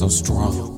so strong?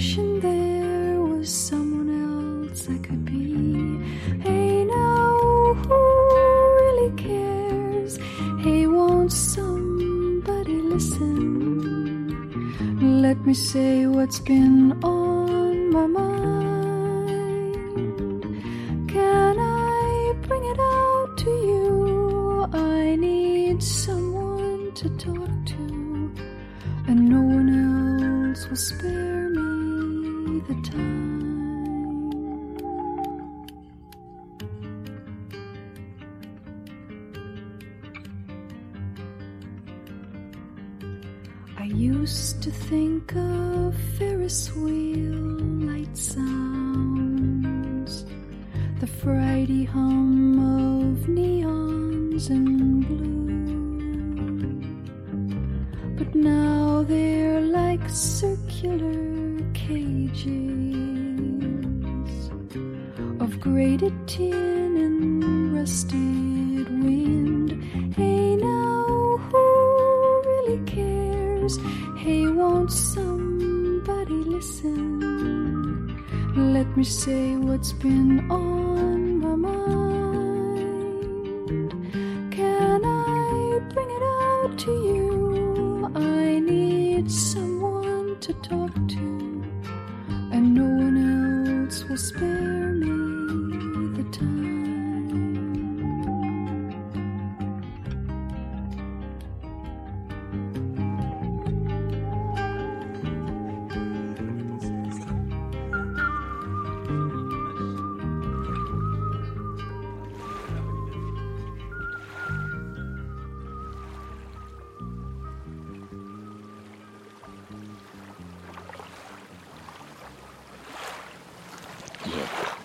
wishing there was someone else I could be. Hey, now who really cares? Hey, won't somebody listen? Let me say what's been on.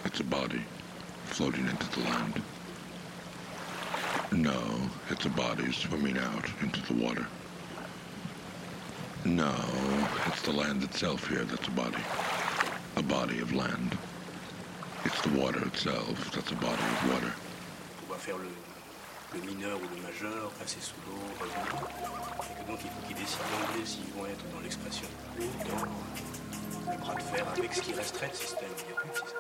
It's a body floating into the land. No, it's a body swimming out into the water. No, it's the land itself here that's a body. A body of land. It's the water itself that's a body of water. On va faire le, le mineur ou le majeur, passer sous l'eau, revenir. Et donc il faut qu'ils décident d'emblée s'ils vont être dans l'expression ou dans Le bras de fer avec ce qui resterait de système. Il n'y a plus de système.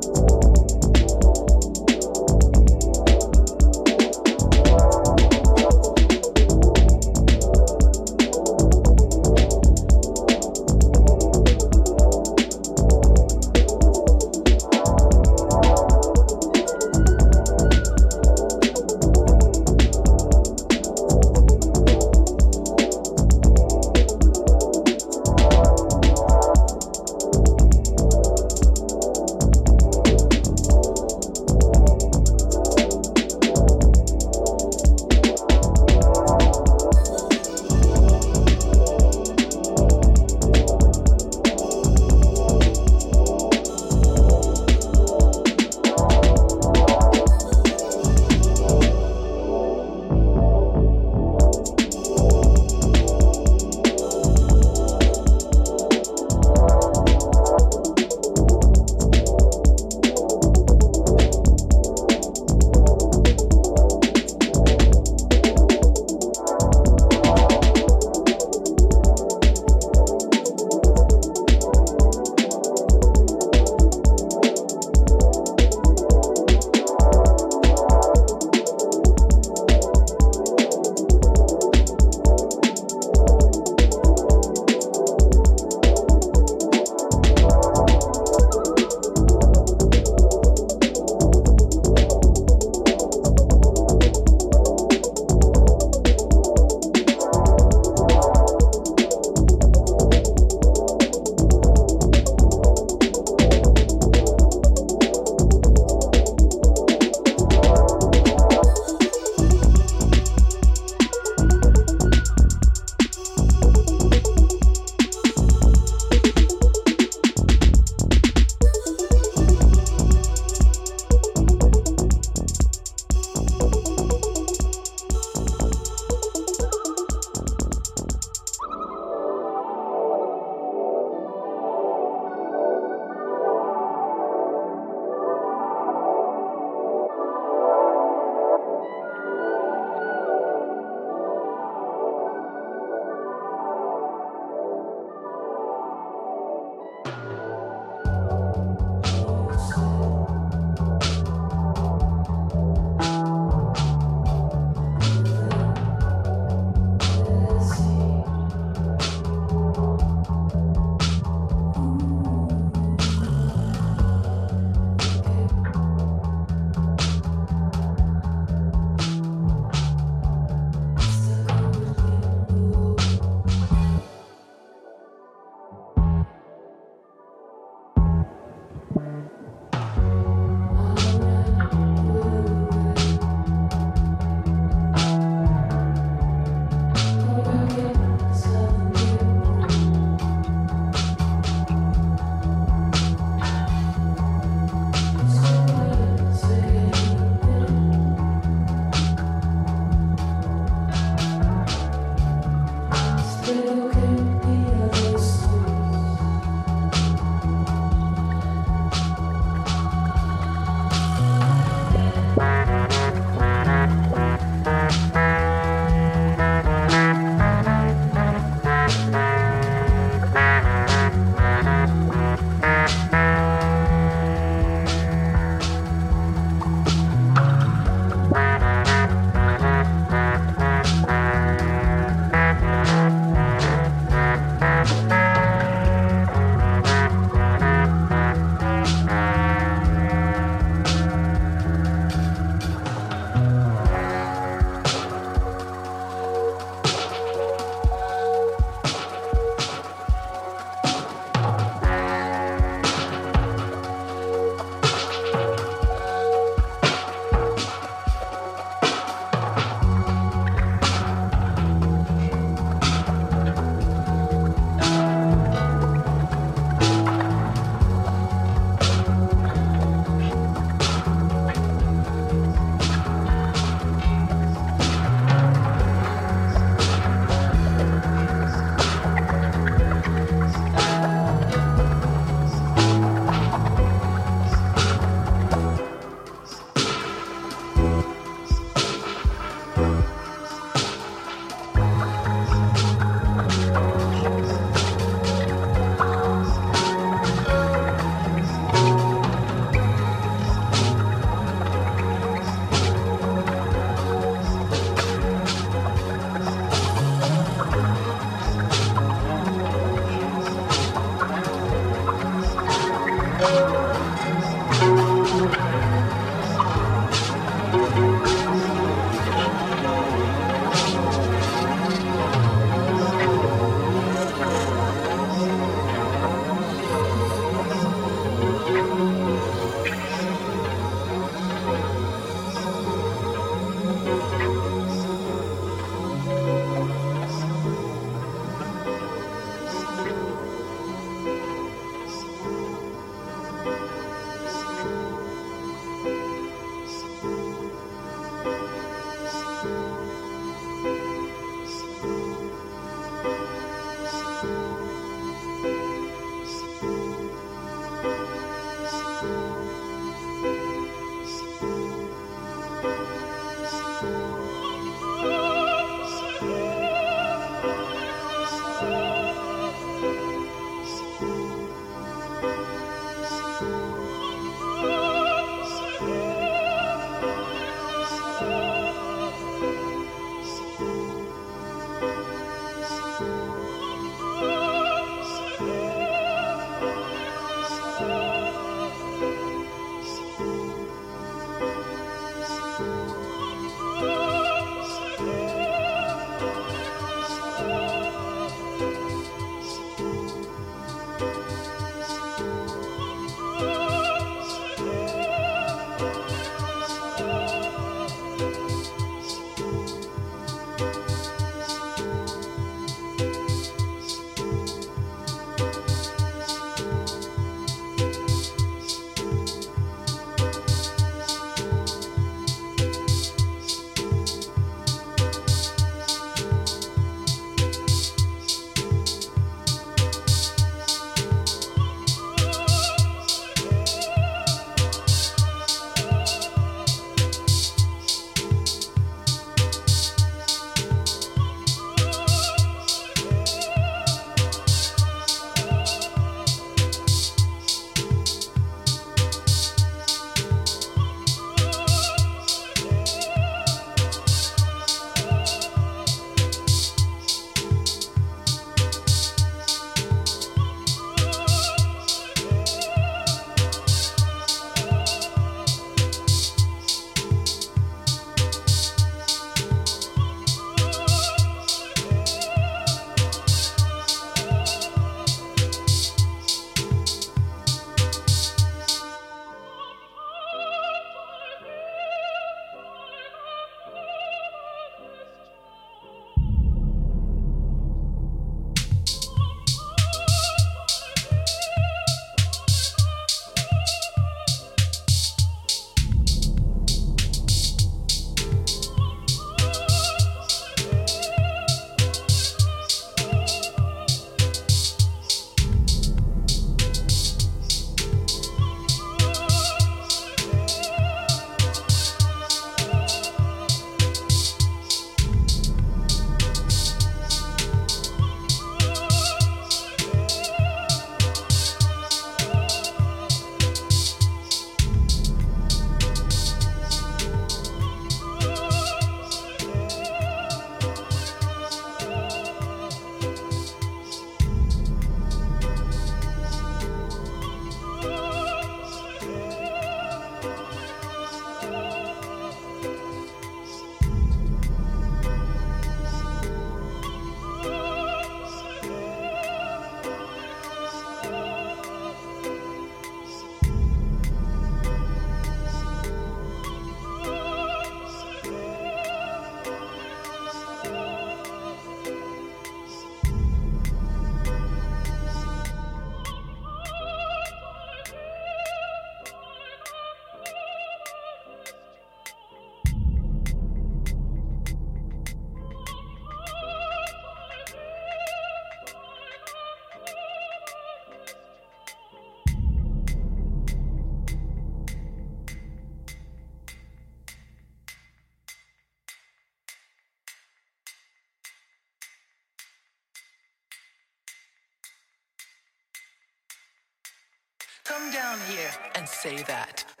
Down here and say that.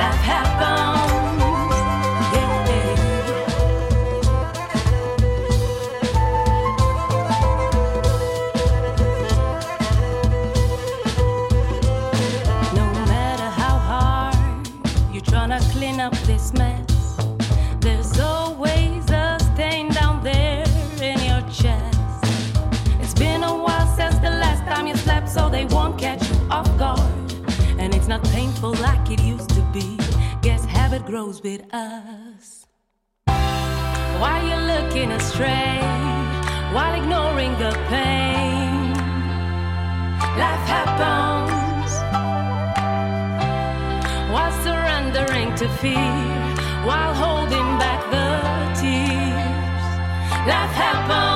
Life happens. grows with us. Why you looking astray while ignoring the pain? Life happens while surrendering to fear, while holding back the tears. Life happens.